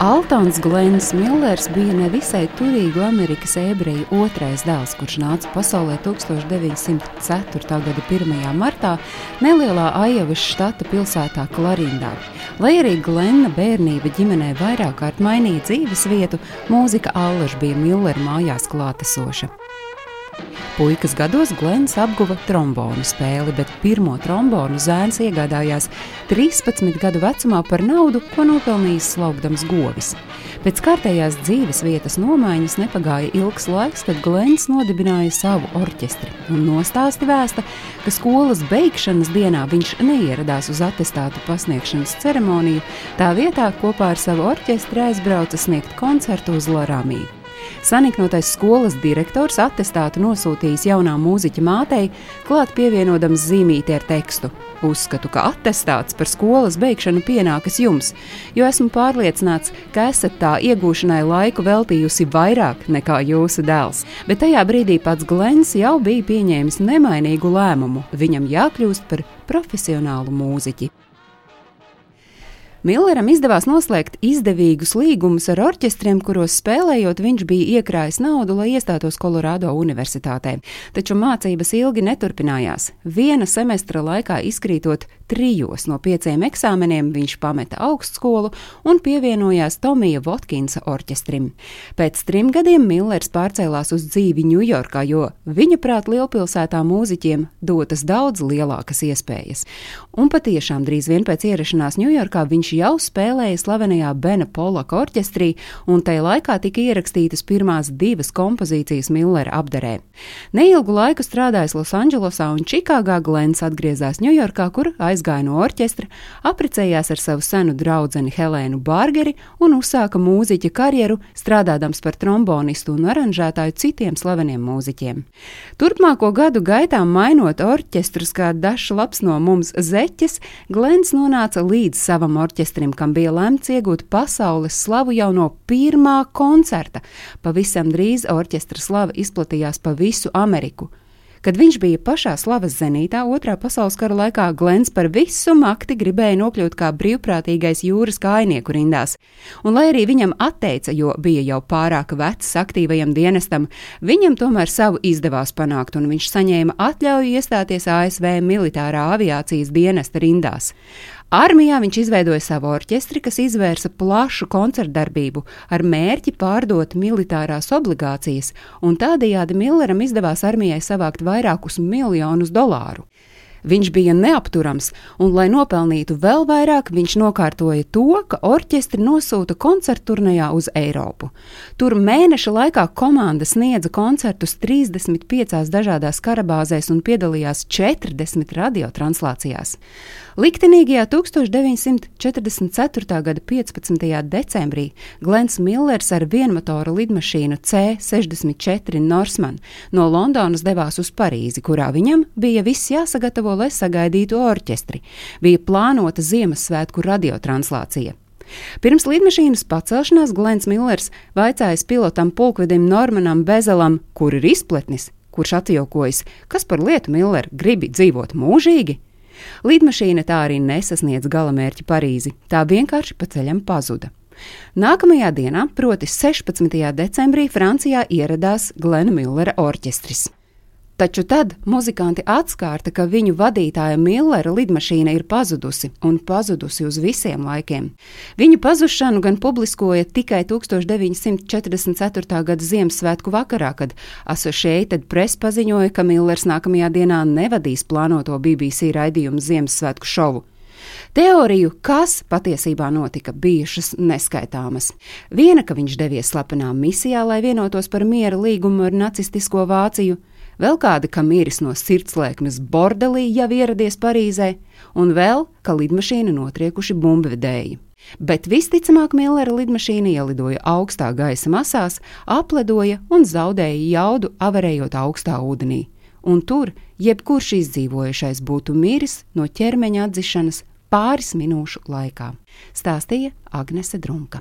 Altons Glens Millers bija nevisai turīgu Amerikas ebreju otrais dēls, kurš nāca pasaulē 1904. gada 1. martā nelielā Aijavas štata pilsētā Klarindā. Lai arī Glena bērnība ģimenē vairāk kārt mainīja dzīves vietu, mūzika allaž bija Millera mājās klātesoša. Puikas gados Glens apguva trombonu spēli, bet pirmo trombonu zēns iegādājās 13 gadu vecumā par naudu, ko nopelnījis slaugdams govis. Pēc kārtējās dzīves vietas nomaiņas nepagāja ilgs laiks, kad Glens nodibināja savu orķestri un nostāsti vēsta, ka skolas beigšanas dienā viņš neieradās uz attestātu pasniegšanas ceremoniju, tā vietā kopā ar savu orķestri aizbrauca sniegt koncertu uz Laramiju. Saniknotais skolas direktors attestātu nosūtījis jaunā mūziķa mātei, klāt pievienodams zīmīti ar tekstu. Uzskatu, ka attestāts par skolas beigšanu pienākas jums, jo esmu pārliecināts, ka esat tā iegūšanai laiku veltījusi vairāk nekā jūsu dēls. Bet tajā brīdī pats Glens jau bija pieņēmis nemainīgu lēmumu. Viņam jākļūst par profesionālu mūziķi. Milleram izdevās noslēgt izdevīgus līgumus ar orķestriem, kuros spēlējot, viņš bija iekrājis naudu, lai iestātos Kolorādo Universitātē. Taču mācības ilgi neturpinājās. Viena semestra laikā izkrītot trijos no pieciem eksāmeniem, viņš pameta augstskolu un pievienojās Tomija Votkinsa orķestrim. Pēc trim gadiem Millers pārcēlās uz dzīvi Ņujorkā, jo viņa prāt lielpilsētā mūziķiem dotas daudz lielākas iespējas. Un patiešām drīz vien pēc ierašanās Ņujorkā viņš viņš jau spēlēja slavenajā Bena Polaka orķestrī, un tajā laikā tika ierakstītas pirmās divas kompozīcijas Millera apdarē. Neilgu laiku strādājis Losandželosā un Čikāgā, Glens atgriezās Ņujorkā, kur aizgāja no orķestra, apprecējās ar savu senu draugu Helēnu Bārgeri un uzsāka mūziķa karjeru, strādādams par trombonistu un aranžētāju citiem slaveniem mūziķiem. Turpmāko gadu gaitā mainot orķestrus, kā dažs labs no mums zeķes, Glens nonāca līdz savam orķestram orķestrim, kam bija lemts iegūt pasaules slavu jau no pirmā koncerta. Pavisam drīz orķestra slava izplatījās pa visu Ameriku. Kad viņš bija pašā slavas zenītā, otrā pasaules kara laikā Glens par visu makti gribēja nokļūt kā brīvprātīgais jūras kājnieku rindās. Un, lai arī viņam atteica, jo bija jau pārāk vecs aktīvajam dienestam, viņam tomēr savu izdevās panākt, un viņš saņēma atļauju iestāties ASV militārā aviācijas dienesta rindās. Armijā viņš izveidoja savu orķestri, kas izvērsa plašu koncertdarbību ar mērķi pārdot militārās obligācijas, un tādējādi Milleram izdevās armijai savākt vairākus miljonus dolāru. Viņš bija neapturams, un, lai nopelnītu vēl vairāk, viņš nokārtoja to, ka orķestri nosūta koncertu turnejā uz Eiropu. Tur mēneša laikā komanda sniedza koncertus 35 dažādās karabāzēs un piedalījās 40 radiotranslācijās. Liktenīgajā 1944. gada 15. decembrī Glens Millers ar vienmotora lidmašīnu C-64 Norsman no Londonas devās uz Parīzi, kurā viņam bija viss jāsagatavo gatavo, lai sagaidītu orķestri. Bija plānota Ziemassvētku radiotranslācija. Pirms lidmašīnas pacelšanās Glens Millers vaicājis pilotam pulkvedim Normanam Bezelam, kur ir izpletnis, kurš atjaukojas, kas par lietu Miller gribi dzīvot mūžīgi. Lidmašīna tā arī nesasniedz galamērķi Parīzi, tā vienkārši pa ceļam pazuda. Nākamajā dienā, proti 16. decembrī, Francijā ieradās Glena Millera orķestris. Taču tad muzikanti atskārta, ka viņu vadītāja Millera lidmašīna ir pazudusi un pazudusi uz visiem laikiem. Viņu pazušanu gan publiskoja tikai 1944. gada Ziemassvētku vakarā, kad Associated Press paziņoja, ka Millers nākamajā dienā nevadīs plānoto BBC raidījumu Ziemassvētku šovu. Teoriju, kas patiesībā notika, bijušas neskaitāmas. Viena, ka viņš devies slepenā misijā, lai vienotos par miera līgumu ar nacistisko Vāciju, vēl kādi, ka miris no sirdslēkmes bordelī jau ieradies Parīzē, un vēl, ka lidmašīna notriekuši bumbvedēji. Bet visticamāk, Millera lidmašīna ielidoja augstā gaisa masās, apledoja un zaudēja jaudu, avarējot augstā ūdenī. Un tur jebkurš izdzīvojušais būtu miris no ķermeņa atdzišanas pāris minūšu laikā, stāstīja Agnese Drunka.